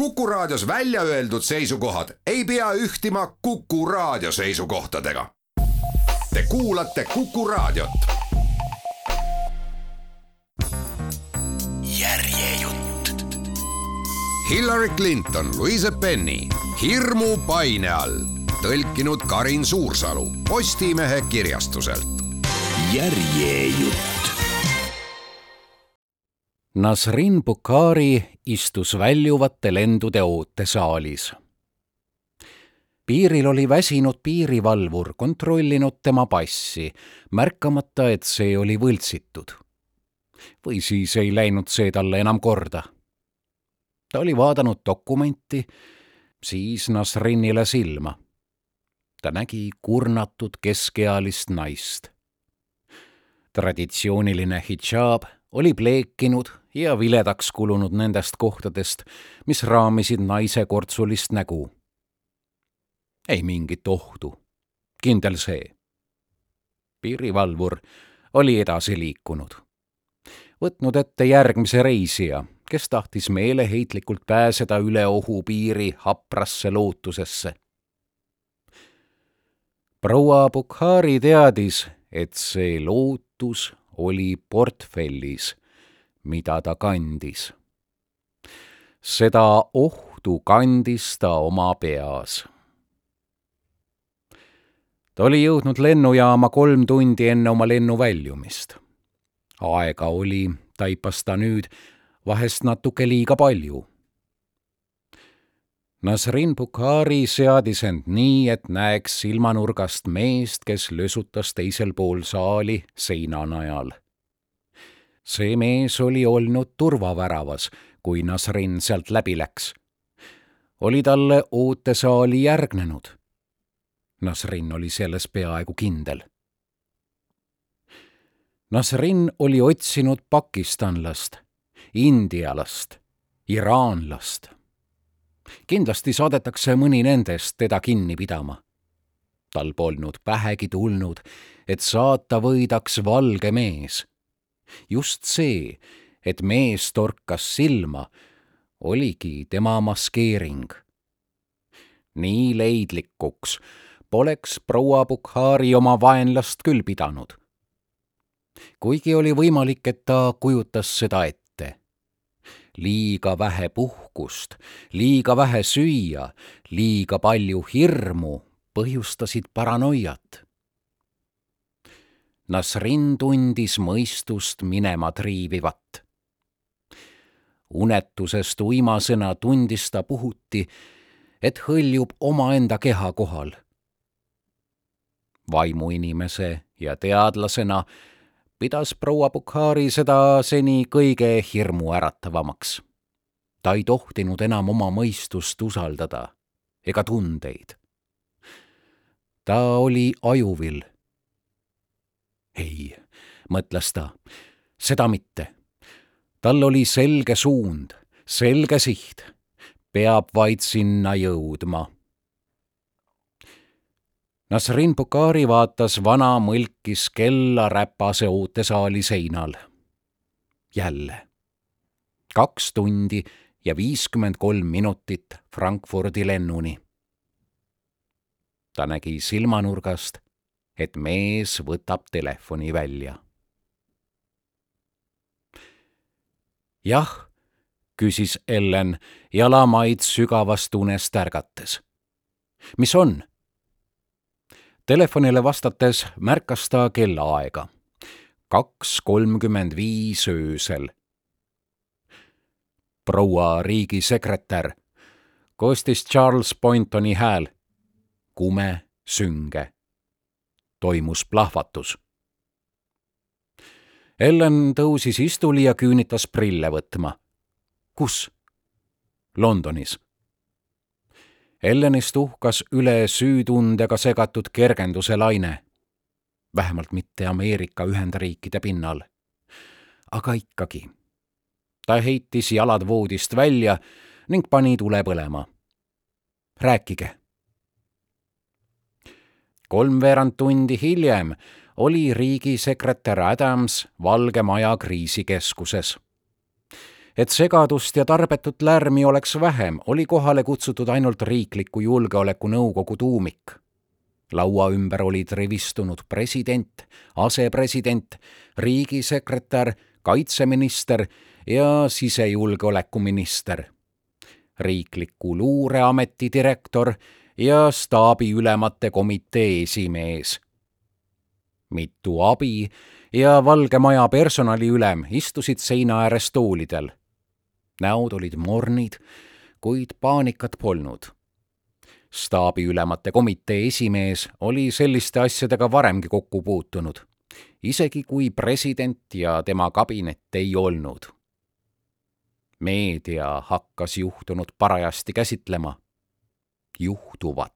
Kuku Raadios välja öeldud seisukohad ei pea ühtima Kuku Raadio seisukohtadega. Te kuulate Kuku Raadiot. järjejutt. Hillary Clinton, Louise Penny hirmupaine all, tõlkinud Karin Suursalu Postimehe kirjastuselt. järjejutt. Nasrin Bukhari istus väljuvate lendude ootesaalis. piiril oli väsinud piirivalvur kontrollinud tema passi, märkamata, et see oli võltsitud. või siis ei läinud see talle enam korda. ta oli vaadanud dokumenti, siis Nasrinile silma. ta nägi kurnatud keskealist naist. traditsiooniline hidžaab oli pleekinud ja viledaks kulunud nendest kohtadest, mis raamisid naise kortsulist nägu. ei mingit ohtu, kindel see. piirivalvur oli edasi liikunud, võtnud ette järgmise reisija, kes tahtis meeleheitlikult pääseda üle ohupiiri haprasse lootusesse. proua Bukhari teadis, et see lootus oli portfellis mida ta kandis. seda ohtu kandis ta oma peas. ta oli jõudnud lennujaama kolm tundi enne oma lennu väljumist. aega oli, taipas ta nüüd, vahest natuke liiga palju. Nasrin Bukhari seadis end nii, et näeks silmanurgast meest, kes lösutas teisel pool saali seina najal see mees oli olnud turvaväravas, kui Nasrin sealt läbi läks. oli talle ootesaali järgnenud. Nasrin oli selles peaaegu kindel. Nasrin oli otsinud pakistanlast, indialast, iraanlast. kindlasti saadetakse mõni nendest teda kinni pidama. tal polnud pähegi tulnud, et saata võidaks valge mees just see, et mees torkas silma, oligi tema maskeering. nii leidlikuks poleks proua Bukhari oma vaenlast küll pidanud. kuigi oli võimalik, et ta kujutas seda ette. liiga vähe puhkust, liiga vähe süüa, liiga palju hirmu põhjustasid paranoiat Nasrin tundis mõistust minema triivivat. unetusest uimasõna tundis ta puhuti, et hõljub omaenda keha kohal. vaimuinimese ja teadlasena pidas proua Bukhari seda seni kõige hirmuäratavamaks. ta ei tohtinud enam oma mõistust usaldada ega tundeid. ta oli ajuvill ei, mõtles ta, seda mitte. tal oli selge suund, selge siht, peab vaid sinna jõudma. Nasrin Bukhari vaatas vana mõlkis kella räpase ootesaali seinal. jälle. kaks tundi ja viiskümmend kolm minutit Frankfurdi lennuni. ta nägi silmanurgast et mees võtab telefoni välja. jah, küsis Ellen jalamaid sügavast unest ärgates. mis on? Telefonile vastates märkas ta kellaaega. kaks kolmkümmend viis öösel. proua riigisekretär, kostis Charles Pointoni hääl. kume, sünge toimus plahvatus. Ellen tõusis istuli ja küünitas prille võtma. kus? Londonis. Ellenist uhkas üle süütundega segatud kergenduse laine. vähemalt mitte Ameerika Ühendriikide pinnal. aga ikkagi. ta heitis jalad voodist välja ning pani tule põlema. rääkige kolmveerand tundi hiljem oli riigisekretär Adams Valge Maja kriisikeskuses. et segadust ja tarbetut lärmi oleks vähem, oli kohale kutsutud ainult Riikliku Julgeolekunõukogu tuumik. laua ümber olid rivistunud president, asepresident, riigisekretär, kaitseminister ja sisejulgeolekuminister, riikliku luureameti direktor ja staabiülemate komitee esimees. mitu abi ja Valge Maja personaliülem istusid seina ääres toolidel. näod olid mornid, kuid paanikat polnud. staabiülemate komitee esimees oli selliste asjadega varemgi kokku puutunud, isegi kui president ja tema kabinet ei olnud. meedia hakkas juhtunut parajasti käsitlema juhtuvat.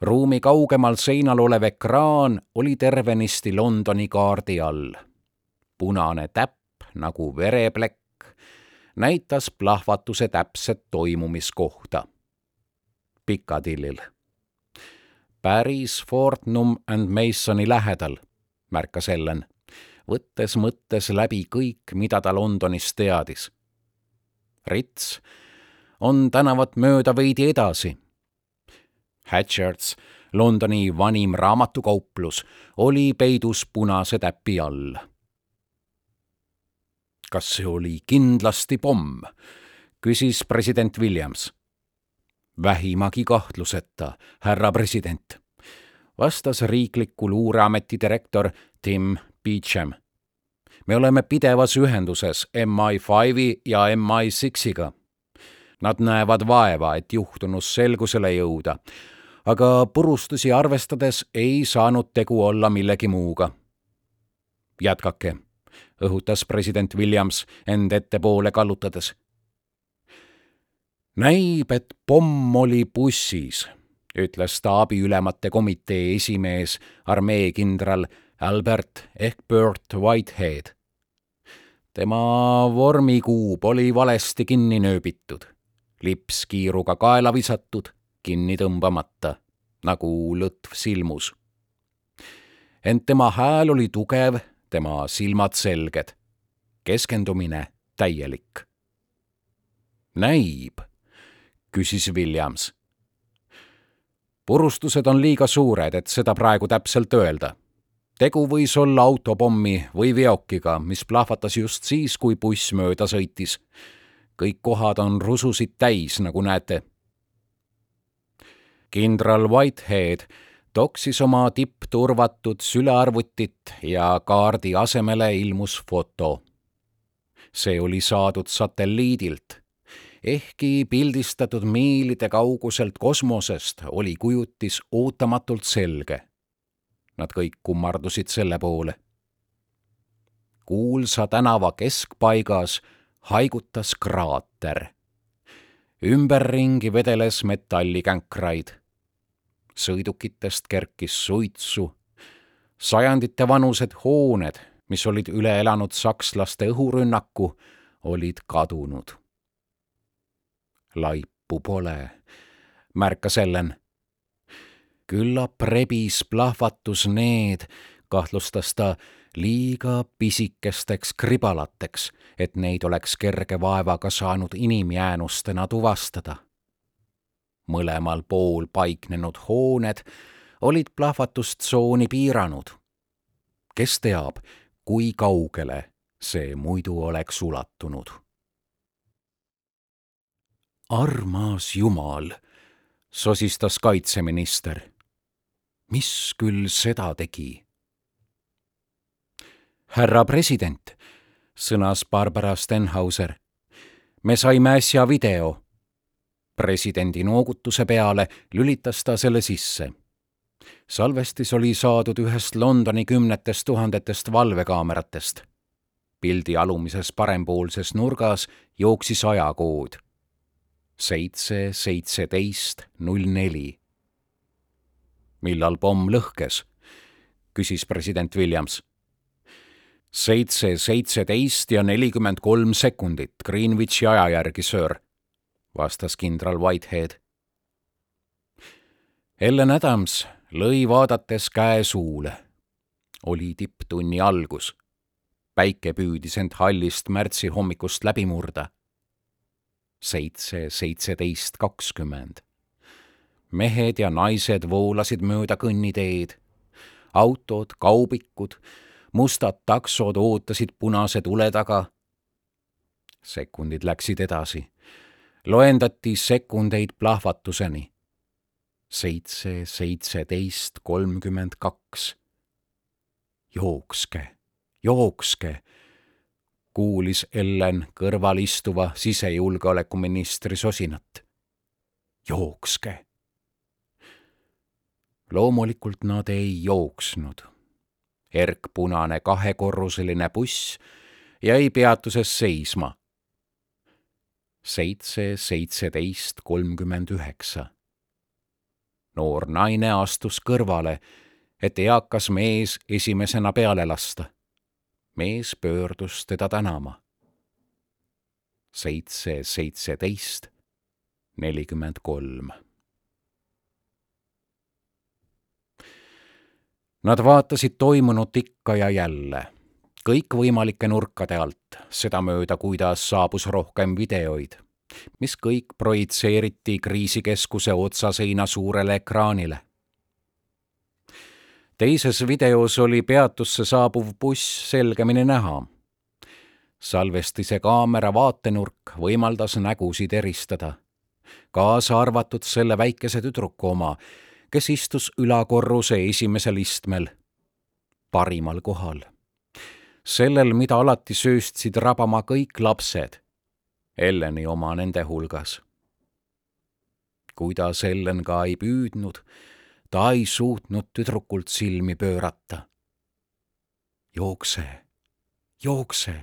ruumi kaugemal seinal olev ekraan oli tervenisti Londoni kaardi all. punane täpp nagu vereplekk näitas plahvatuse täpset toimumiskohta. Piccadillil. päris Fortnum and Masoni lähedal, märkas Ellen, võttes mõttes läbi kõik, mida ta Londonis teadis. Rits on tänavat mööda veidi edasi. Hatchards, Londoni vanim raamatukauplus, oli peidus punase täpi all. kas see oli kindlasti pomm? küsis president Williams. vähimagi kahtluseta, härra president, vastas riikliku luureameti direktor Tim Beecham. me oleme pidevas ühenduses MI5-i ja MI6-iga Nad näevad vaeva, et juhtunus selgusele jõuda, aga purustusi arvestades ei saanud tegu olla millegi muuga. jätkake, õhutas president Williams end ettepoole kallutades. näib, et pomm oli bussis, ütles staabiülemate komitee esimees, armeekindral Albert ehk Bert Whitehead tema vormikuub oli valesti kinni nööbitud lips kiiruga kaela visatud, kinni tõmbamata, nagu lõtv silmus. ent tema hääl oli tugev, tema silmad selged, keskendumine täielik. näib, küsis Williams. purustused on liiga suured, et seda praegu täpselt öelda tegu võis olla autopommi või veokiga, mis plahvatas just siis, kui buss mööda sõitis kõik kohad on rususid täis, nagu näete. kindral Whitehead toksis oma tippturvatud sülearvutit ja kaardi asemele ilmus foto. see oli saadud satelliidilt. ehkki pildistatud miilide kauguselt kosmosest, oli kujutis ootamatult selge. Nad kõik kummardusid selle poole. kuulsa tänava keskpaigas haigutas kraater. ümberringi vedeles metallikänkraid. sõidukitest kerkis suitsu. sajanditevanused hooned, mis olid üle elanud sakslaste õhurünnaku, olid kadunud. laipu pole, märkas Ellen. küllap rebis plahvatus need, kahtlustas ta liiga pisikesteks kribalateks, et neid oleks kerge vaevaga saanud inimjäänustena tuvastada. mõlemal pool paiknenud hooned olid plahvatustsooni piiranud. kes teab, kui kaugele see muidu oleks ulatunud. armas Jumal, sosistas kaitseminister. mis küll seda tegi härra president, sõnas Barbara Stenhauser. me saime äsja video. presidendi noogutuse peale lülitas ta selle sisse. salvestis oli saadud ühest Londoni kümnetest tuhandetest valvekaameratest. pildi alumises parempoolses nurgas jooksis ajakood. seitse, seitseteist, null neli. millal pomm lõhkes? küsis president Williams seitse, seitseteist ja nelikümmend kolm sekundit Greenwichi aja järgi, söör, vastas kindral Whitehead. Ellen Adams lõi vaadates käe suule. oli tipptunni algus. päike püüdis end hallist märtsi hommikust läbi murda. seitse, seitseteist, kakskümmend. mehed ja naised voolasid mööda kõnniteed. autod, kaubikud, mustad taksod ootasid punase tule taga. sekundid läksid edasi. loendati sekundeid plahvatuseni. seitse, seitseteist, kolmkümmend kaks. jookske jookske, kuulis Ellen kõrval istuva sisejulgeolekuministri sosinat. jookske. loomulikult nad ei jooksnud. Erkpunane kahekorruseline buss jäi peatuses seisma. seitse, seitseteist, kolmkümmend üheksa. noor naine astus kõrvale, et eakas mees esimesena peale lasta mees pöördus teda tänama. seitse, seitseteist, nelikümmend kolm. Nad vaatasid toimunut ikka ja jälle, kõikvõimalike nurkade alt, sedamööda, kuidas saabus rohkem videoid, mis kõik projitseeriti kriisikeskuse otsaseina suurele ekraanile teises videos oli peatusse saabuv buss selgemini näha. salvestise kaamera vaatenurk võimaldas nägusid eristada, kaasa arvatud selle väikese tüdruku oma, kes istus ülakorruse esimesel istmel, parimal kohal. sellel, mida alati sööstsid rabama kõik lapsed, Elleni oma nende hulgas. kuidas Ellen ka ei püüdnud, ta ei suutnud tüdrukult silmi pöörata. jookse, jookse.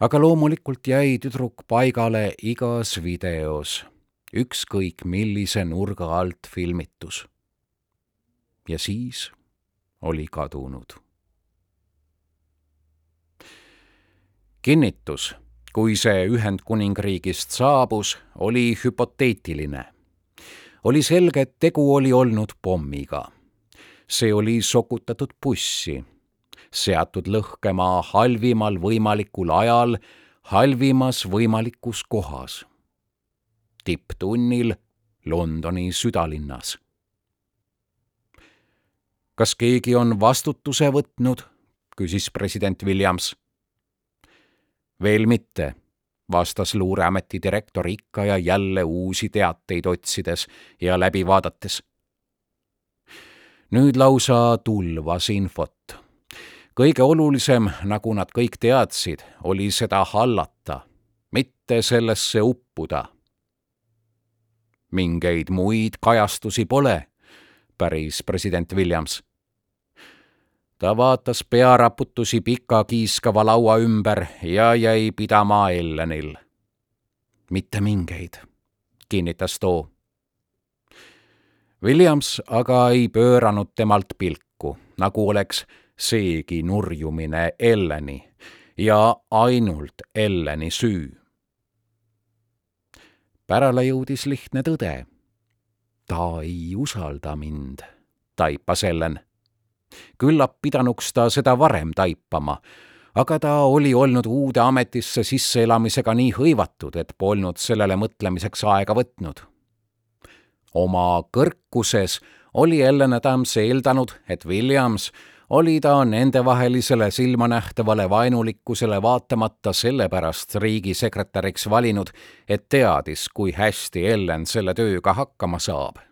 aga loomulikult jäi tüdruk paigale igas videos, ükskõik millise nurga alt filmitus. ja siis oli kadunud. kinnitus, kui see Ühendkuningriigist saabus, oli hüpoteetiline oli selge, et tegu oli olnud pommiga. see oli sokutatud bussi, seatud lõhkema halvimal võimalikul ajal, halvimas võimalikus kohas. Tipptunnil Londoni südalinnas. kas keegi on vastutuse võtnud, küsis president Williams. veel mitte vastas luureameti direktor ikka ja jälle uusi teateid otsides ja läbi vaadates. nüüd lausa tulvas infot. kõige olulisem, nagu nad kõik teadsid, oli seda hallata, mitte sellesse uppuda. Mingeid muid kajastusi pole, päris president Williams ta vaatas pearaputusi pika kiiskava laua ümber ja jäi pidama Ellenil. mitte mingeid, kinnitas too. Williams aga ei pööranud temalt pilku, nagu oleks seegi nurjumine Elleni ja ainult Elleni süü. Pärale jõudis lihtne tõde. ta ei usalda mind, taipas Ellen küllap pidanuks ta seda varem taipama, aga ta oli olnud uude ametisse sisseelamisega nii hõivatud, et polnud sellele mõtlemiseks aega võtnud. oma kõrkuses oli Ellen Adams eeldanud, et Williams oli ta nendevahelisele silmanähtavale vaenulikkusele vaatamata sellepärast riigisekretäriks valinud, et teadis, kui hästi Ellen selle tööga hakkama saab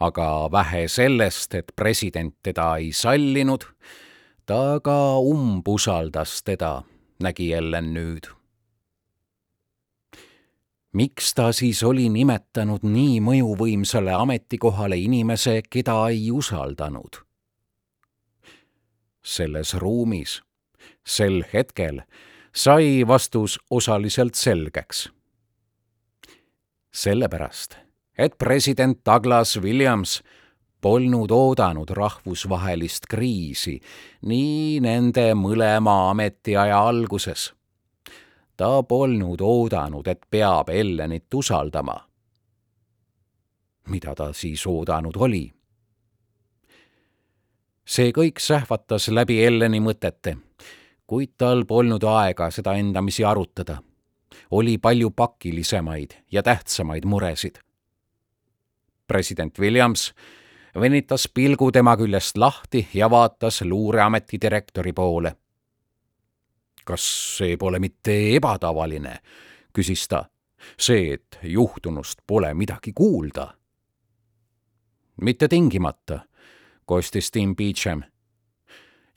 aga vähe sellest, et president teda ei sallinud, ta ka umbusaldas teda, nägi Ellen nüüd. miks ta siis oli nimetanud nii mõjuvõimsale ametikohale inimese, keda ei usaldanud? Selles ruumis, sel hetkel sai vastus osaliselt selgeks. sellepärast et president Douglas Williams polnud oodanud rahvusvahelist kriisi nii nende mõlema ametiaja alguses. ta polnud oodanud, et peab Ellenit usaldama. mida ta siis oodanud oli? See kõik sähvatas läbi Elleni mõtete, kuid tal polnud aega seda endamisi arutada. oli palju pakilisemaid ja tähtsamaid muresid. president Williams venitas pilgu tema küljest lahti ja vaatas luureameti direktori poole. kas see pole mitte ebatavaline, küsis ta. see, et juhtunust pole midagi kuulda. mitte tingimata, kostis Tim Beecham.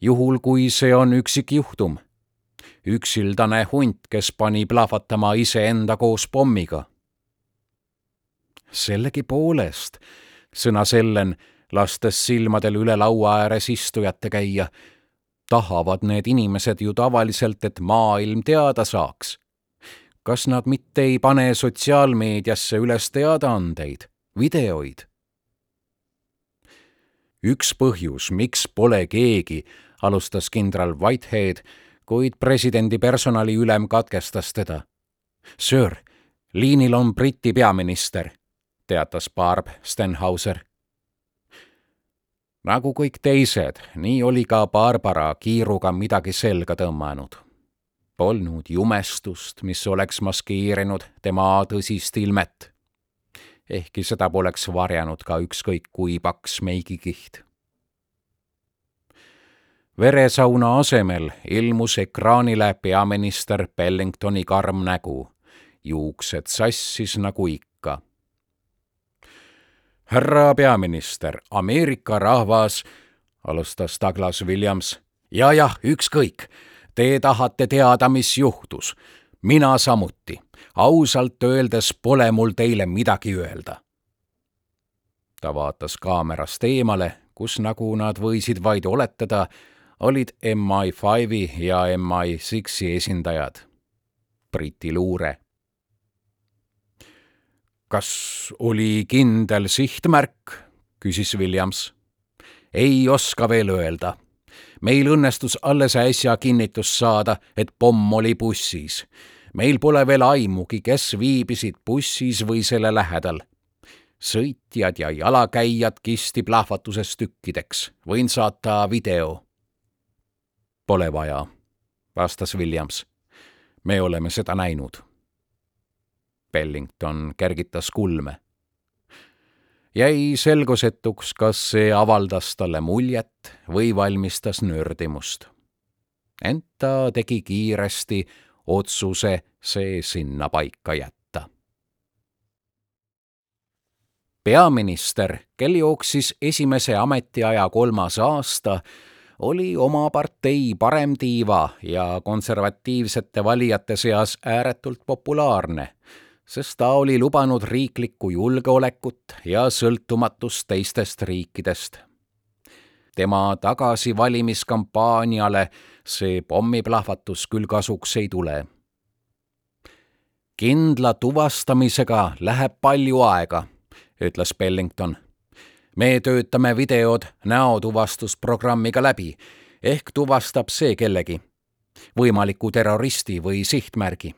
juhul, kui see on üksikjuhtum, üksildane hunt, kes pani plahvatama iseenda koos pommiga. sellegipoolest sõnas Ellen, lastes silmadel üle laua ääres istujate käia. tahavad need inimesed ju tavaliselt, et maailm teada saaks. kas nad mitte ei pane sotsiaalmeediasse üles teadaandeid, videoid? Üks põhjus, miks pole keegi, alustas kindral Whitehead, kuid presidendi personaliülem katkestas teda. Sir, liinil on Briti peaminister teatas Barb Stenhauser. nagu kõik teised, nii oli ka Barbara kiiruga midagi selga tõmmanud. Polnud jumestust, mis oleks maskeerinud tema tõsist ilmet. Ehkki seda poleks varjanud ka ükskõik kui paks meigikiht veresauna asemel ilmus ekraanile peaminister Bellingtoni karm nägu. juuksed sassis nagu ikka härra peaminister, Ameerika rahvas, alustas Douglas Williams. ja jah, ükskõik, te tahate teada, mis juhtus. Mina samuti. ausalt öeldes pole mul teile midagi öelda. ta vaatas kaamerast eemale, kus, nagu nad võisid vaid oletada, olid MI5-i ja MI6-i esindajad. Briti luure kas oli kindel sihtmärk, küsis Williams. ei oska veel öelda. meil õnnestus alles äsja kinnitust saada, et pomm oli bussis. Meil pole veel aimugi, kes viibisid bussis või selle lähedal. sõitjad ja jalakäijad kisti plahvatuses tükkideks, võin saata video. Pole vaja, vastas Williams. me oleme seda näinud Bellington kergitas kulme. jäi selgusetuks, kas see avaldas talle muljet või valmistas nördimust. ent ta tegi kiiresti otsuse see sinna paika jätta. peaminister, kel jooksis esimese ametiaja kolmas aasta, oli oma partei paremtiiva ja konservatiivsete valijate seas ääretult populaarne sest ta oli lubanud riiklikku julgeolekut ja sõltumatust teistest riikidest. tema tagasivalimiskampaaniale see pommiplahvatus küll kasuks ei tule. kindla tuvastamisega läheb palju aega, ütles Bellington. me töötame videod näotuvastusprogrammiga läbi, ehk tuvastab see kellegi, võimaliku terroristi või sihtmärgi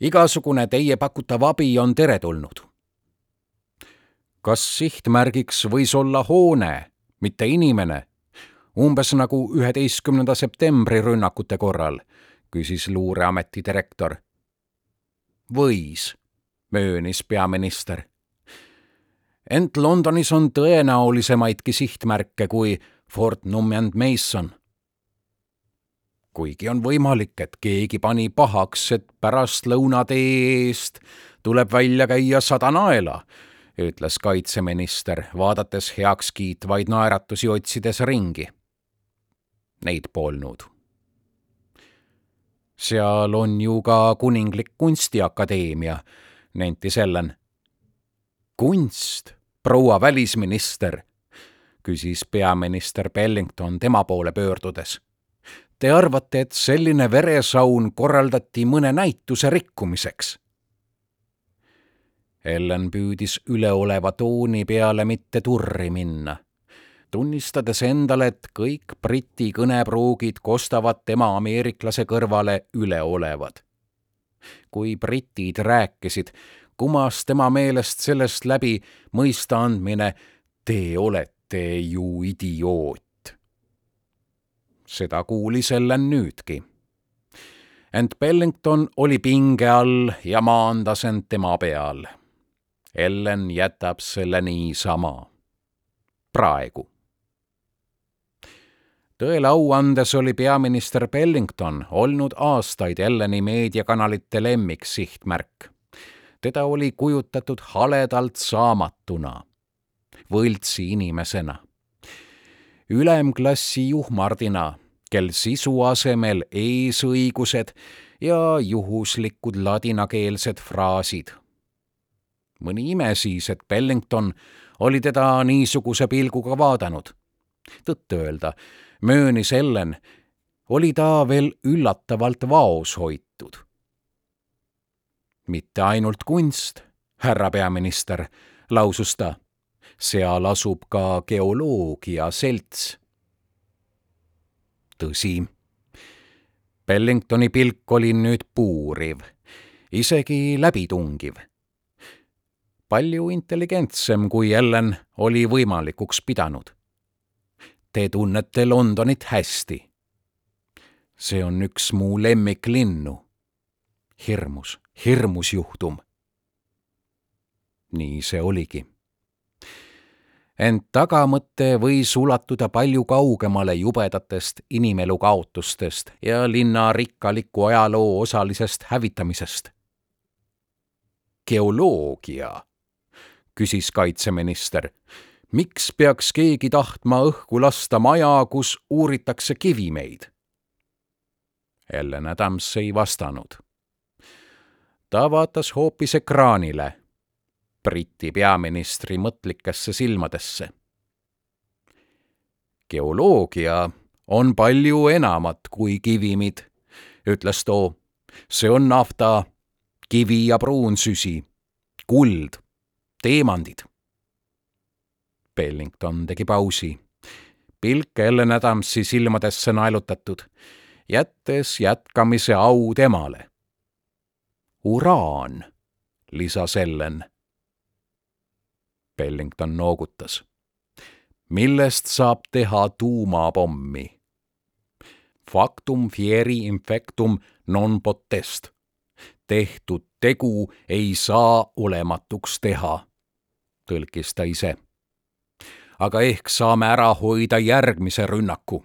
igasugune teie pakutav abi on teretulnud. kas sihtmärgiks võis olla hoone, mitte inimene? Umbes nagu üheteistkümnenda septembri rünnakute korral, küsis luureameti direktor. võis, möönis peaminister. ent Londonis on tõenäolisemaidki sihtmärke kui Fort Num and Mason kuigi on võimalik, et keegi pani pahaks, et pärastlõunatee eest tuleb välja käia sada naela, ütles kaitseminister, vaadates heakskiitvaid naeratusi otsides ringi. Neid polnud. seal on ju ka Kuninglik Kunstiakadeemia, nentis Ellen. kunst, proua välisminister, küsis peaminister Bellington tema poole pöördudes Te arvate, et selline veresaun korraldati mõne näituse rikkumiseks? Ellen püüdis üleoleva tooni peale mitte turri minna, tunnistades endale, et kõik Briti kõnepruugid kostavad tema ameeriklase kõrvale üleolevad. kui britid rääkisid, kumas tema meelest sellest läbi mõista andmine, te olete Te ju idioot. seda kuulis Ellen nüüdki. ent Bellington oli pinge all ja maandas end tema peal. Ellen jätab selle niisama. praegu tõele au andes oli peaminister Bellington olnud aastaid Elleni meediakanalite lemmiksihtmärk. teda oli kujutatud haledalt saamatuna, võltsi inimesena, ülemklassi juhmardina, kel sisu asemel eesõigused ja juhuslikud ladinakeelsed fraasid. mõni ime siis, et Bellington oli teda niisuguse pilguga vaadanud. tõtt-öelda möönis Ellen, oli ta veel üllatavalt vaos hoitud. mitte ainult kunst, härra peaminister, lausus ta, seal asub ka geoloogia selts. tõsi, Bellingtoni pilk oli nüüd puuriv, isegi läbitungiv palju intelligentsem, kui Ellen oli võimalikuks pidanud Te tunnete Londonit hästi. see on üks mu lemmiklinnu. hirmus, hirmus juhtum. nii see oligi. ent tagamõte võis ulatuda palju kaugemale jubedatest inimelu kaotustest ja linna rikkaliku ajaloo osalisest hävitamisest. geoloogia, küsis kaitseminister miks peaks keegi tahtma õhku lasta maja, kus uuritakse kivimeid? Ellen Adams ei vastanud. ta vaatas hoopis ekraanile, Briti peaministri mõtlikesse silmadesse. geoloogia on palju enamat kui kivimid, ütles too. see on nafta, kivi ja pruunsüsi, kuld, teemandid Bellington tegi pausi. pilk Ellen Adamsi silmadesse naelutatud, jättes jätkamise au temale. uraan, lisas Ellen. Bellington noogutas. millest saab teha tuumapommi? Factum fieri infectum non potest. tehtud tegu ei saa olematuks teha, tõlkis ta ise aga ehk saame ära hoida järgmise rünnaku.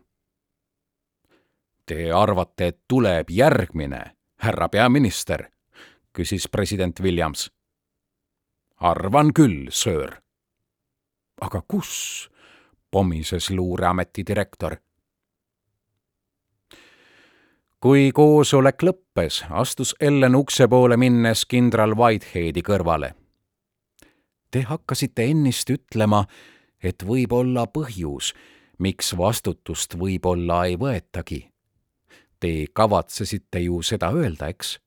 Te arvate, et tuleb järgmine, härra peaminister? küsis president Williams. arvan küll, söör. aga kus? pommises luureameti direktor. kui koosolek lõppes, astus Ellen ukse poole minnes kindral Whiteheadi kõrvale. Te hakkasite ennist ütlema, et võib olla põhjus, miks vastutust võib-olla ei võetagi. Te kavatsesite ju seda öelda, eks?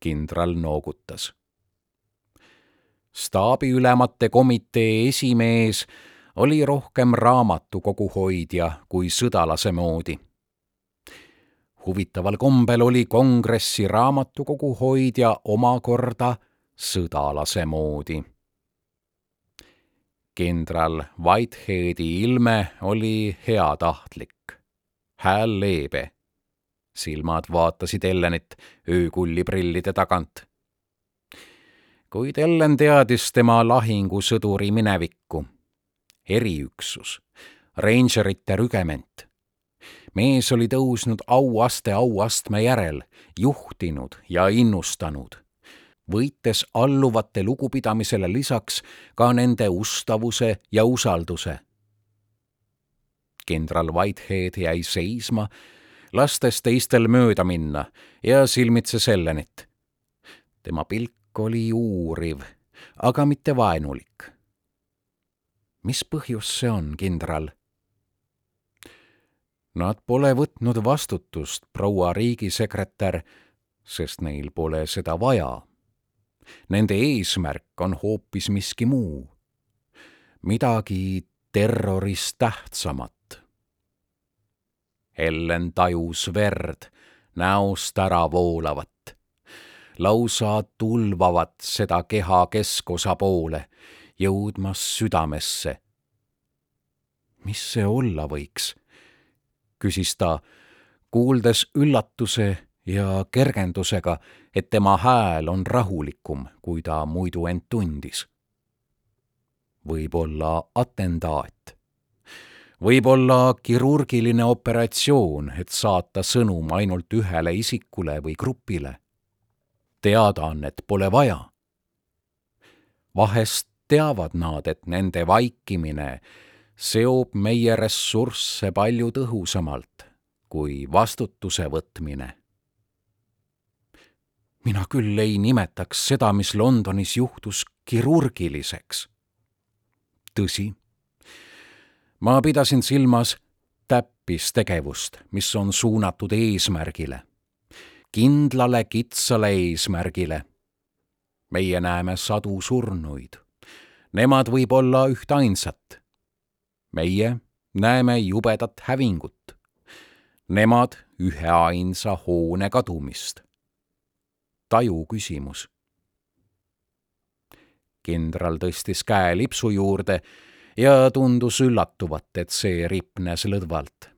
kindral noogutas. staabiülemate komitee esimees oli rohkem raamatukogu hoidja kui sõdalase moodi. huvitaval kombel oli kongressi raamatukogu hoidja omakorda sõdalase moodi kindral Whiteheadi ilme oli heatahtlik, hääl leebe. silmad vaatasid Ellenit öökulliprillide tagant. kuid Ellen teadis tema lahingusõduri minevikku. eriüksus, reingerite rügement. mees oli tõusnud auaste auastme järel, juhtinud ja innustanud võites alluvate lugupidamisele lisaks ka nende ustavuse ja usalduse. kindral Whitehead jäi seisma, lastes teistel mööda minna ja silmitses Ellenit. tema pilk oli uuriv, aga mitte vaenulik. mis põhjus see on, kindral? Nad pole võtnud vastutust, proua riigisekretär, sest neil pole seda vaja Nende eesmärk on hoopis miski muu, midagi terrorist tähtsamat. Ellen tajus verd näost ära voolavat, lausa tulvavat seda keha keskosa poole, jõudmas südamesse, mis see olla võiks? küsis ta, kuuldes üllatuse ja kergendusega, et tema hääl on rahulikum, kui ta muidu end tundis. võib-olla atendaat. võib-olla kirurgiline operatsioon, et saata sõnum ainult ühele isikule või grupile. teadaannet pole vaja. vahest teavad nad, et nende vaikimine seob meie ressursse palju tõhusamalt kui vastutuse võtmine. Mina küll ei nimetaks seda, mis Londonis juhtus, kirurgiliseks. tõsi, ma pidasin silmas täppistegevust, mis on suunatud eesmärgile, kindlale kitsale eesmärgile. meie näeme sadu surnuid. Nemad võib olla ühtainsat meie näeme jubedat hävingut. Nemad üheainsa hoone kadumist. Taju küsimus. kindral tõstis käe lipsu juurde ja tundus üllatuvat, et see ripnes lõdvalt.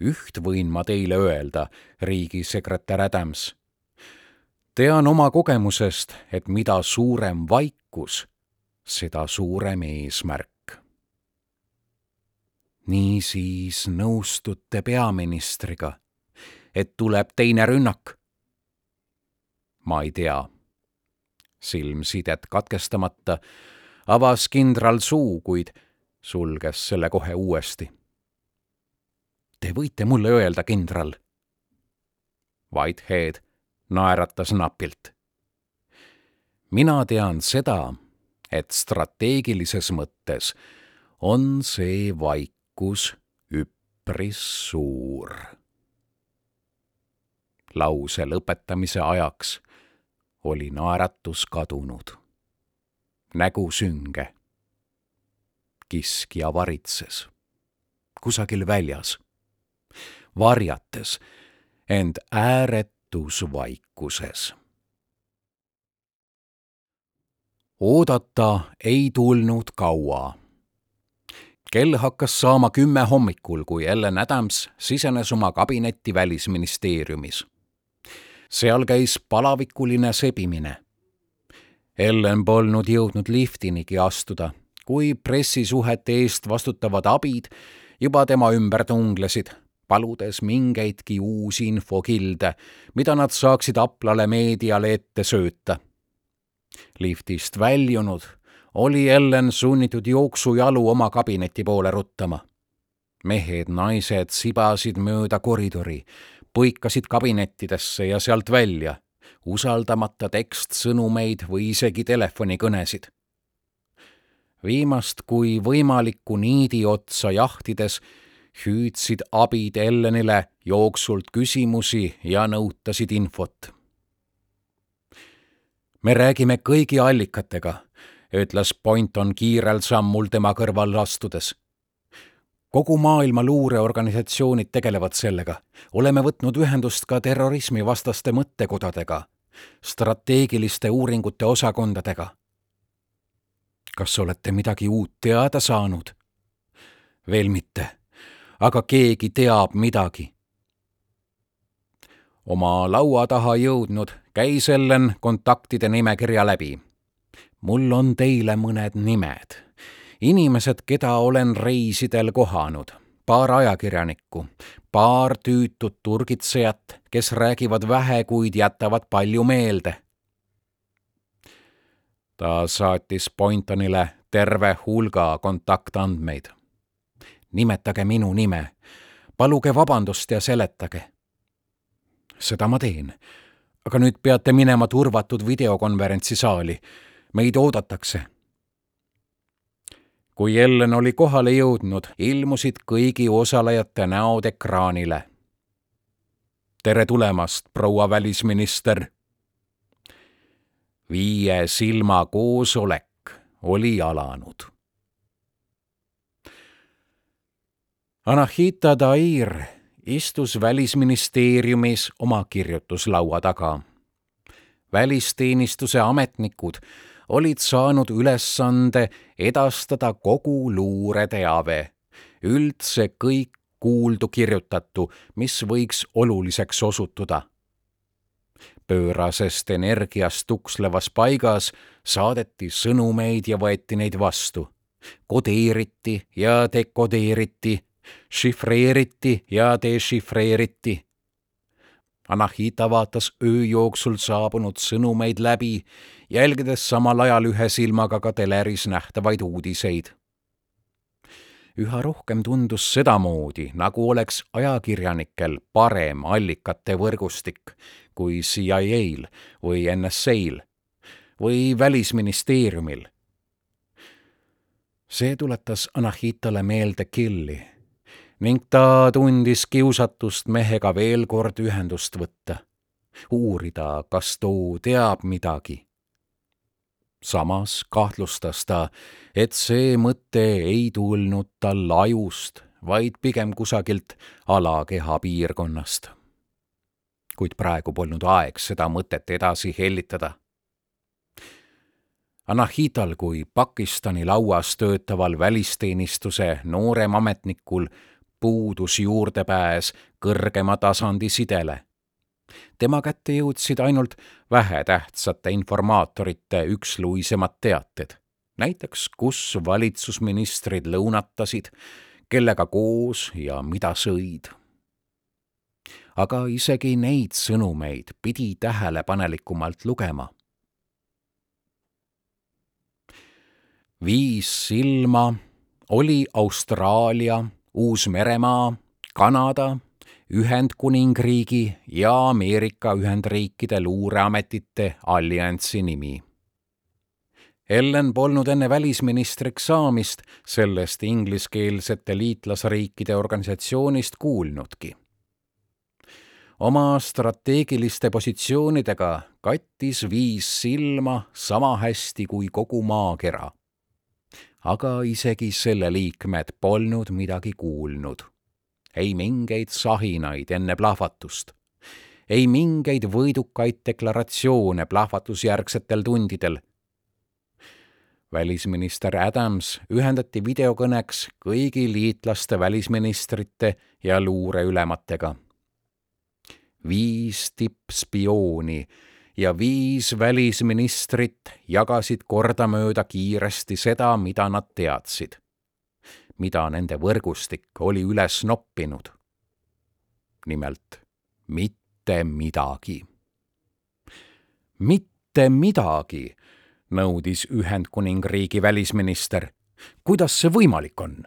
üht võin ma teile öelda, riigisekretär Adams. tean oma kogemusest, et mida suurem vaikus, seda suurem eesmärk niisiis nõustute peaministriga, et tuleb teine rünnak? Ma ei tea. silmsidet katkestamata avas kindral suu, kuid sulges selle kohe uuesti. Te võite mulle öelda, kindral. Whitehead naeratas napilt. mina tean seda, et strateegilises mõttes on see vaik vaikus üpris suur. lause lõpetamise ajaks oli naeratus kadunud. nägu sünge. kiskja varitses kusagil väljas, varjates end ääretus vaikuses. oodata ei tulnud kaua kell hakkas saama kümme hommikul, kui Ellen Adams sisenes oma kabinetti Välisministeeriumis. Seal käis palavikuline sebimine. Ellen polnud jõudnud liftinigi astuda, kui pressisuhete eest vastutavad abid juba tema ümber tunglesid, paludes mingeidki uusi infokilde, mida nad saaksid Aplale meediale ette sööta. liftist väljunud oli Ellen sunnitud jooksujalu oma kabineti poole ruttama. mehed-naised sibasid mööda koridori, põikasid kabinettidesse ja sealt välja, usaldamata tekstsõnumeid või isegi telefonikõnesid. viimast kui võimalikku niidi otsa jahtides hüüdsid abid Ellenile jooksult küsimusi ja nõutasid infot. me räägime kõigi allikatega ütles Pointon kiirel sammul tema kõrval astudes. Kogu maailma luureorganisatsioonid tegelevad sellega. oleme võtnud ühendust ka terrorismivastaste mõttekodadega, strateegiliste uuringute osakondadega. kas olete midagi uut teada saanud? veel mitte, aga keegi teab midagi oma laua taha jõudnud, käis Ellen kontaktide nimekirja läbi mul on teile mõned nimed. Inimesed, keda olen reisidel kohanud, paar ajakirjanikku, paar tüütut turgitsejat, kes räägivad vähe, kuid jätavad palju meelde. ta saatis Pointonile terve hulga kontaktandmeid. nimetage minu nime, paluge vabandust ja seletage. seda ma teen aga nüüd peate minema turvatud videokonverentsi saali meid oodatakse. Kui Ellen oli kohale jõudnud, ilmusid kõigi osalejate näod ekraanile. tere tulemast, proua välisminister. viie silma koosolek oli alanud. Anahita Dair istus välisministeeriumis oma kirjutuslaua taga. välisteenistuse ametnikud olid saanud ülesande edastada kogu luureteave üldse kõik kuuldu kirjutatu, mis võiks oluliseks osutuda. pöörasest energiast tukslevas paigas saadeti sõnumeid ja võeti neid vastu. kodeeriti ja dekodeeriti, šifreeriti ja dešifreeriti Anahita vaatas öö jooksul saabunud sõnumeid läbi, jälgides samal ajal ühe silmaga ka teleris nähtavaid uudiseid. üha rohkem tundus sedamoodi, nagu oleks ajakirjanikel parem allikate võrgustik kui CIA-l või NSA-l või Välisministeeriumil. see tuletas Anahitale meelde Killi ning ta tundis kiusatust mehega veel kord ühendust võtta, uurida, kas too teab midagi. samas kahtlustas ta, et see mõte ei tulnud tal ajust, vaid pigem kusagilt alakeha piirkonnast. kuid praegu polnud aeg seda mõtet edasi hellitada Anahital kui Pakistani lauas töötaval välisteenistuse noorem ametnikul puudus juurdepääs kõrgema tasandi sidele. tema kätte jõudsid ainult vähetähtsate informaatorite üksluisemad teated, näiteks kus valitsusministrid lõunatasid, kellega koos ja mida sõid. aga isegi neid sõnumeid pidi tähelepanelikumalt lugema viis silma oli Austraalia Uus-Meremaa, Kanada, Ühendkuningriigi ja Ameerika Ühendriikide luureametite alliansi nimi. Ellen polnud enne välisministriks saamist sellest ingliskeelsete liitlasriikide organisatsioonist kuulnudki. oma strateegiliste positsioonidega kattis viis silma sama hästi kui kogu maakera aga isegi selle liikmed polnud midagi kuulnud. ei mingeid sahinaid enne plahvatust, ei mingeid võidukaid deklaratsioone plahvatusjärgsetel tundidel. välisminister Adams ühendati videokõneks kõigi liitlaste välisministrite ja luureülematega. viis tippspiooni ja viis välisministrit jagasid kordamööda kiiresti seda, mida nad teadsid, mida nende võrgustik oli üles noppinud. nimelt mitte midagi. mitte midagi, nõudis Ühendkuningriigi välisminister. kuidas see võimalik on?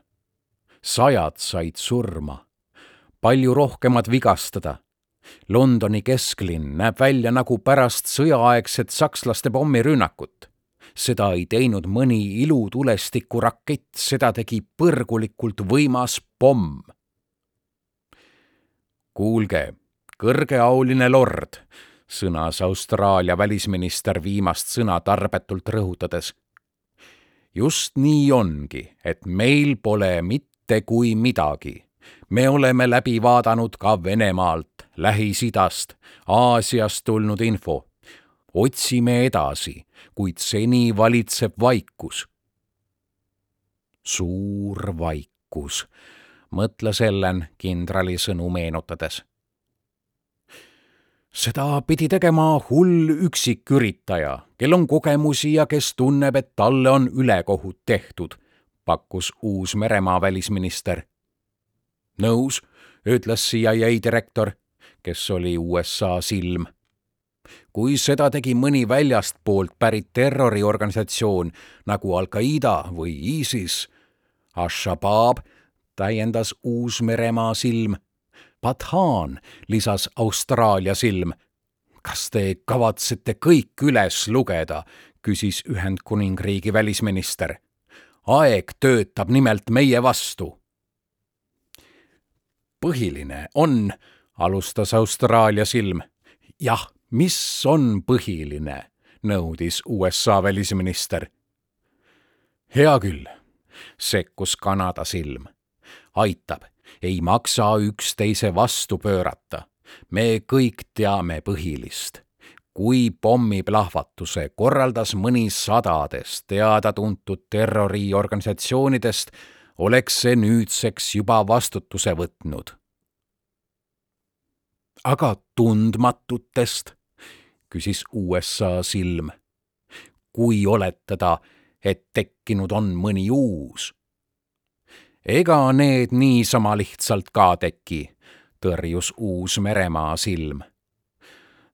sajad said surma, palju rohkemad vigastada Londoni kesklinn näeb välja nagu pärast sõjaaegset sakslaste pommirünnakut. seda ei teinud mõni ilutulestiku rakett, seda tegi põrgulikult võimas pomm. kuulge, kõrgeauline lord, sõnas Austraalia välisminister viimast sõna tarbetult rõhutades. just nii ongi, et meil pole mitte kui midagi. me oleme läbi vaadanud ka Venemaalt Lähis-Idast, Aasiast tulnud info. otsime edasi, kuid seni valitseb vaikus. suur vaikus, mõtles Ellen kindrali sõnu meenutades. seda pidi tegema hull üksiküritaja, kel on kogemusi ja kes tunneb, et talle on ülekohut tehtud, pakkus Uus-Meremaa välisminister. nõus, ütles CIA direktor kes oli USA silm. kui seda tegi mõni väljastpoolt pärit terroriorganisatsioon nagu Al-Qaeda või ISIS, Al-Shabaab täiendas Uus-Meremaa silm, Pathan lisas Austraalia silm. kas te kavatsete kõik üles lugeda, küsis Ühendkuningriigi välisminister. aeg töötab nimelt meie vastu. põhiline on alustas Austraalia silm. jah, mis on põhiline, nõudis USA välisminister. hea küll, sekkus Kanada silm. aitab, ei maksa üksteise vastu pöörata. me kõik teame põhilist kui pommiplahvatuse korraldas mõni sadadest teada-tuntud terroriorganisatsioonidest, oleks see nüüdseks juba vastutuse võtnud. Aga tundmatutest, küsis USA silm. kui oletada, et tekkinud on mõni uus. ega need niisama lihtsalt ka teki, tõrjus Uus-Meremaa silm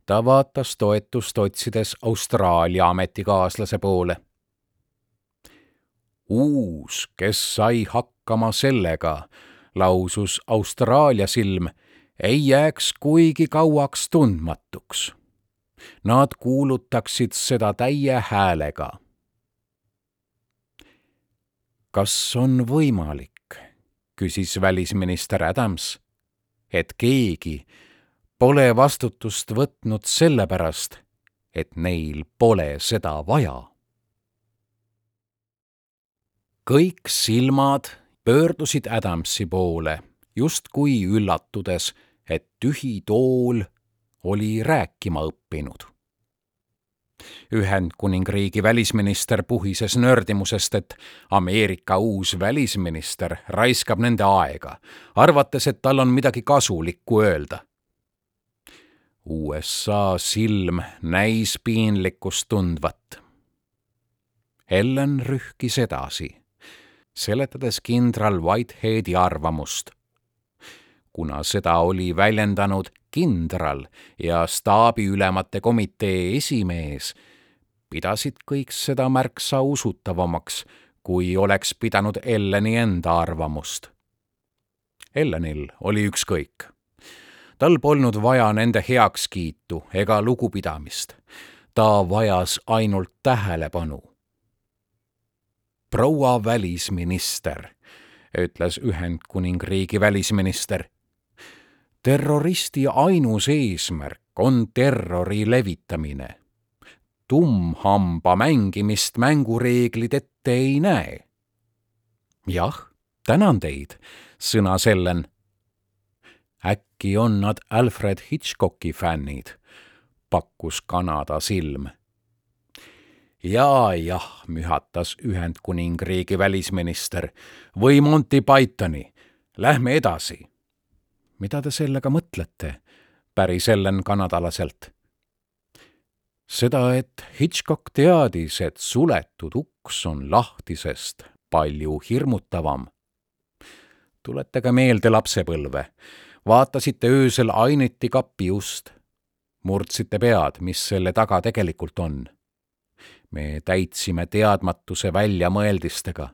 ta vaatas toetust otsides Austraalia ametikaaslase poole uus, kes sai hakkama sellega, lausus Austraalia silm, ei jääks kuigi kauaks tundmatuks. Nad kuulutaksid seda täie häälega. kas on võimalik, küsis välisminister Adams, et keegi pole vastutust võtnud sellepärast, et neil pole seda vaja kõik silmad pöördusid Adamsi poole, justkui üllatudes, et tühi tool oli rääkima õppinud. Ühendkuningriigi välisminister puhises nördimusest, et Ameerika uus välisminister raiskab nende aega, arvates, et tal on midagi kasulikku öelda. USA silm näis piinlikkust tundvat. Ellen rühkis edasi seletades kindral Whiteheadi arvamust. Kuna seda oli väljendanud kindral ja staabiülemate komitee esimees, pidasid kõik seda märksa usutavamaks, kui oleks pidanud Elleni enda arvamust. Ellenil oli ükskõik. tal polnud vaja nende heakskiitu ega lugupidamist. ta vajas ainult tähelepanu proua välisminister, ütles Ühendkuningriigi välisminister. Terroristi ainus eesmärk on terrori levitamine. tummhamba mängimist mängureeglid ette ei näe. jah, tänan teid, sõnas Ellen. äkki on nad Alfred Hitchcocki fännid, pakkus Kanada silm ja jah, mühatas Ühendkuningriigi välisminister või Monty Pythoni. Lähme edasi. Mida te sellega mõtlete? päris Ellen kanadalaselt. seda, et Hitchcock teadis, et suletud uks on lahtisest palju hirmutavam. tuletage meelde lapsepõlve. vaatasite öösel aineti kapi ust. murdsite pead, mis selle taga tegelikult on me täitsime teadmatuse väljamõeldistega.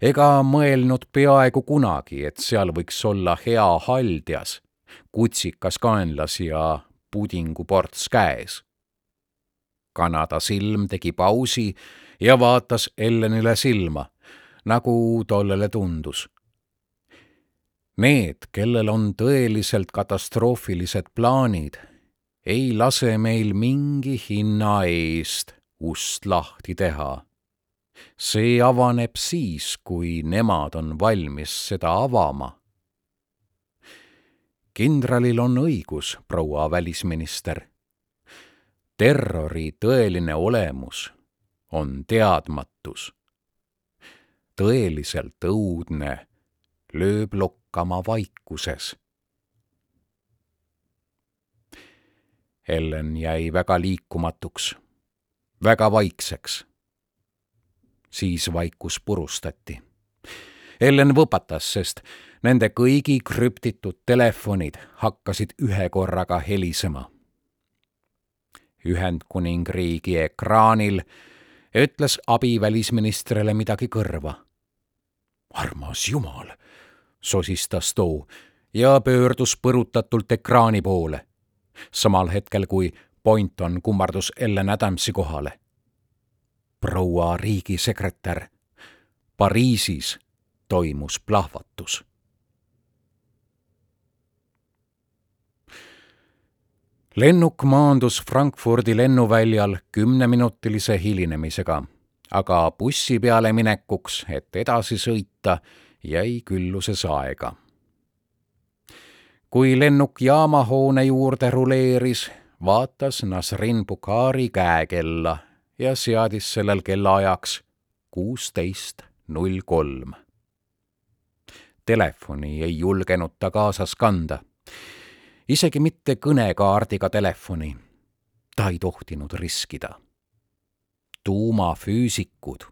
Ega mõelnud peaaegu kunagi, et seal võiks olla hea haldjas, kutsikas kaenlas ja pudinguports käes. Kanada silm tegi pausi ja vaatas Ellenile silma, nagu tollele tundus. Need, kellel on tõeliselt katastroofilised plaanid, ei lase meil mingi hinna eest ust lahti teha. See avaneb siis, kui nemad on valmis seda avama. kindralil on õigus, proua välisminister. terrori tõeline olemus on teadmatus. tõeliselt õudne lööb lokkama vaikuses Ellen jäi väga liikumatuks väga vaikseks. Siis vaikus purustati. Ellen võpatas, sest nende kõigi krüptitud telefonid hakkasid ühekorraga helisema. Ühendkuningriigi ekraanil ütles abivälisministrile midagi kõrva. armas jumal, sosistas too ja pöördus põrutatult ekraani poole. samal hetkel, kui Pointon kummardus Ellen Adamsi kohale. Proua riigisekretär, Pariisis toimus plahvatus. lennuk maandus Frankfurdi lennuväljal kümneminutilise hilinemisega, aga bussi peale minekuks, et edasi sõita, jäi külluses aega. Kui lennuk jaamahoone juurde ruleeris, vaatas Nasrin Bukhari käekella ja seadis sellel kellaajaks kuusteist null kolm Telefoni ei julgenud ta kaasas kanda. isegi mitte kõnekaardiga telefoni. ta ei tohtinud riskida. tuumafüüsikud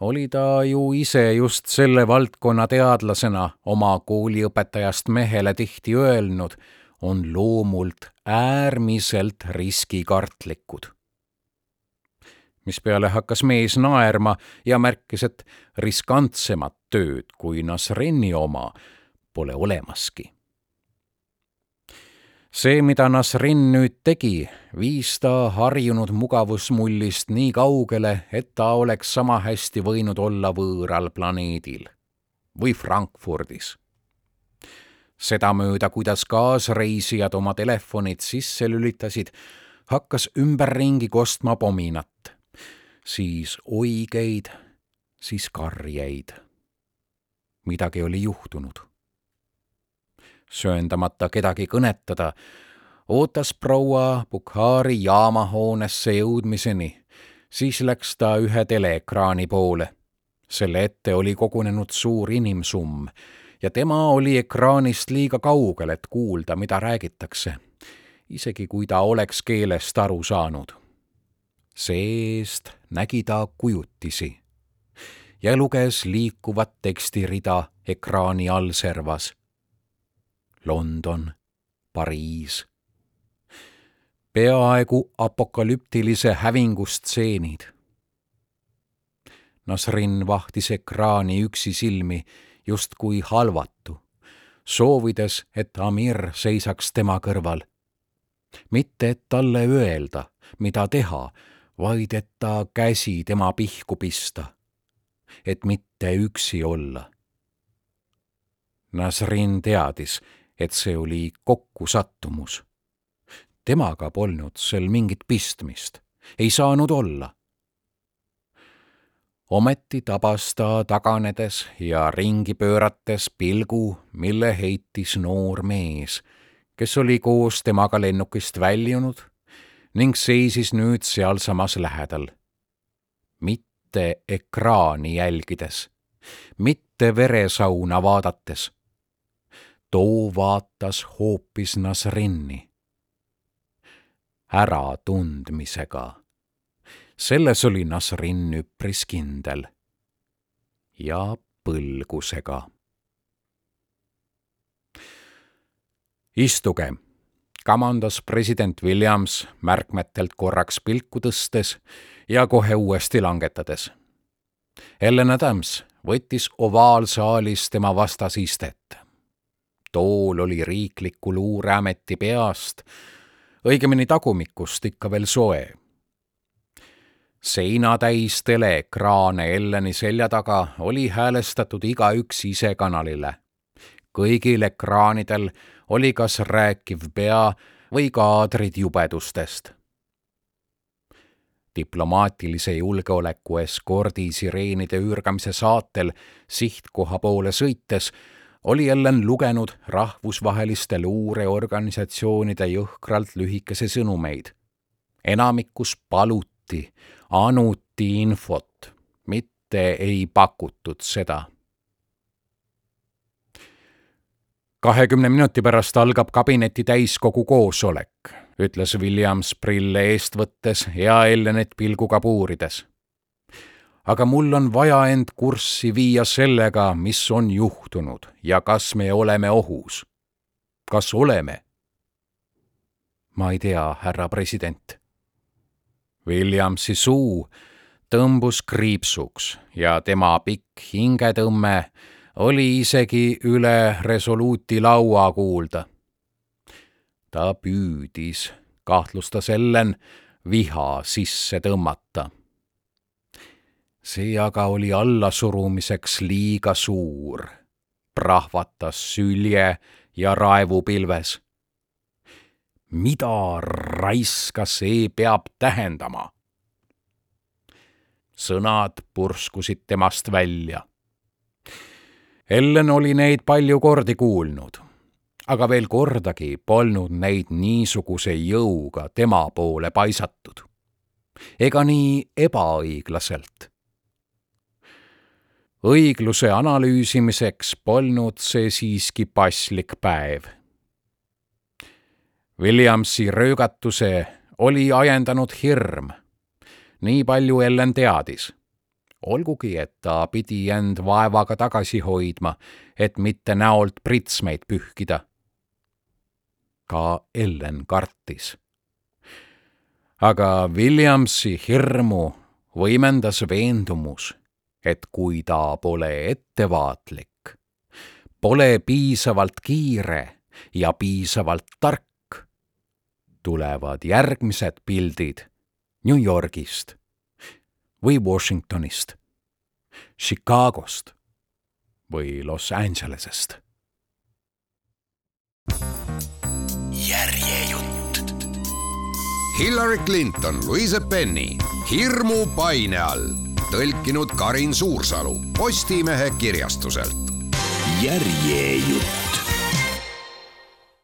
oli ta ju ise just selle valdkonna teadlasena oma kooliõpetajast mehele tihti öelnud, on loomult äärmiselt riskikartlikud. Mispeale hakkas mees naerma ja märkis, et riskantsemat tööd kui Nasrini oma pole olemaski see, mida Nasrin nüüd tegi, viis ta harjunud mugavusmullist nii kaugele, et ta oleks sama hästi võinud olla võõral planeedil või Frankfurdis. sedamööda, kuidas kaasreisijad oma telefonid sisse lülitasid, hakkas ümberringi kostma pominat, siis oigeid, siis karjeid. midagi oli juhtunud sööndamata kedagi kõnetada, ootas proua Bukhari jaamahoonesse jõudmiseni. siis läks ta ühe teleekraani poole. selle ette oli kogunenud suur inimsumm ja tema oli ekraanist liiga kaugel, et kuulda, mida räägitakse, isegi kui ta oleks keelest aru saanud. See-eest nägi ta kujutisi ja luges liikuvat tekstirida ekraani all servas London, Pariis. peaaegu apokalüptilise hävingu stseenid. Nasrin vahtis ekraani üksi silmi, justkui halvatu, soovides, et Amir seisaks tema kõrval. mitte, et talle öelda, mida teha, vaid et ta käsi tema pihku pista. et mitte üksi olla. Nasrin teadis, et see oli kokkusattumus. temaga polnud sel mingit pistmist, ei saanud olla. ometi tabas ta taganedes ja ringi pöörates pilgu, mille heitis noor mees, kes oli koos temaga lennukist väljunud ning seisis nüüd sealsamas lähedal. mitte ekraani jälgides, mitte veresauna vaadates too vaatas hoopis Nasrinni. äratundmisega. selles oli Nasrin üpris kindel. ja põlgusega. istuge, kamandas president Williams märkmetelt korraks pilku tõstes ja kohe uuesti langetades. Ellen Adams võttis ovaalsaalis tema vastas istet tool oli riikliku luureameti peast, õigemini tagumikust ikka veel soe. seinatäis teleekraane Elleni selja taga oli häälestatud igaüks ise kanalile. Kõigil ekraanidel oli kas rääkiv pea või kaadrid jubedustest diplomaatilise julgeoleku eskordi sireenide üürgamise saatel sihtkoha poole sõites oli Ellen lugenud rahvusvaheliste luureorganisatsioonide jõhkralt lühikese sõnumeid. enamikus paluti, anuti infot, mitte ei pakutud seda. Kahekümne minuti pärast algab kabineti täiskogu koosolek, ütles Williams prille eest võttes ja Ellenit pilguga puurides aga mul on vaja end kurssi viia sellega, mis on juhtunud ja kas me oleme ohus. kas oleme? ma ei tea, härra president. Williamsi suu tõmbus kriipsuks ja tema pikk hingetõmme oli isegi üle resoluuti laua kuulda. ta püüdis, kahtlustas Ellen, viha sisse tõmmata see aga oli allasurumiseks liiga suur, prahvatas sülje ja raevupilves. mida raiska see peab tähendama? sõnad purskusid temast välja. Ellen oli neid palju kordi kuulnud, aga veel kordagi polnud neid niisuguse jõuga tema poole paisatud. ega nii ebaõiglaselt õigluse analüüsimiseks polnud see siiski paslik päev. Williamsi röögatuse oli ajendanud hirm. nii palju Ellen teadis. Olgugi, et ta pidi end vaevaga tagasi hoidma, et mitte näolt pritsmeid pühkida. ka Ellen kartis. aga Williamsi hirmu võimendas veendumus et kui ta pole ettevaatlik, pole piisavalt kiire ja piisavalt tark, tulevad järgmised pildid New Yorgist või Washingtonist, Chicagost või Los Angelesest. järjejutt. Hillary Clinton, Louise Penny hirmu paine all tõlkinud Karin Suursalu Postimehe kirjastuselt. järjejutt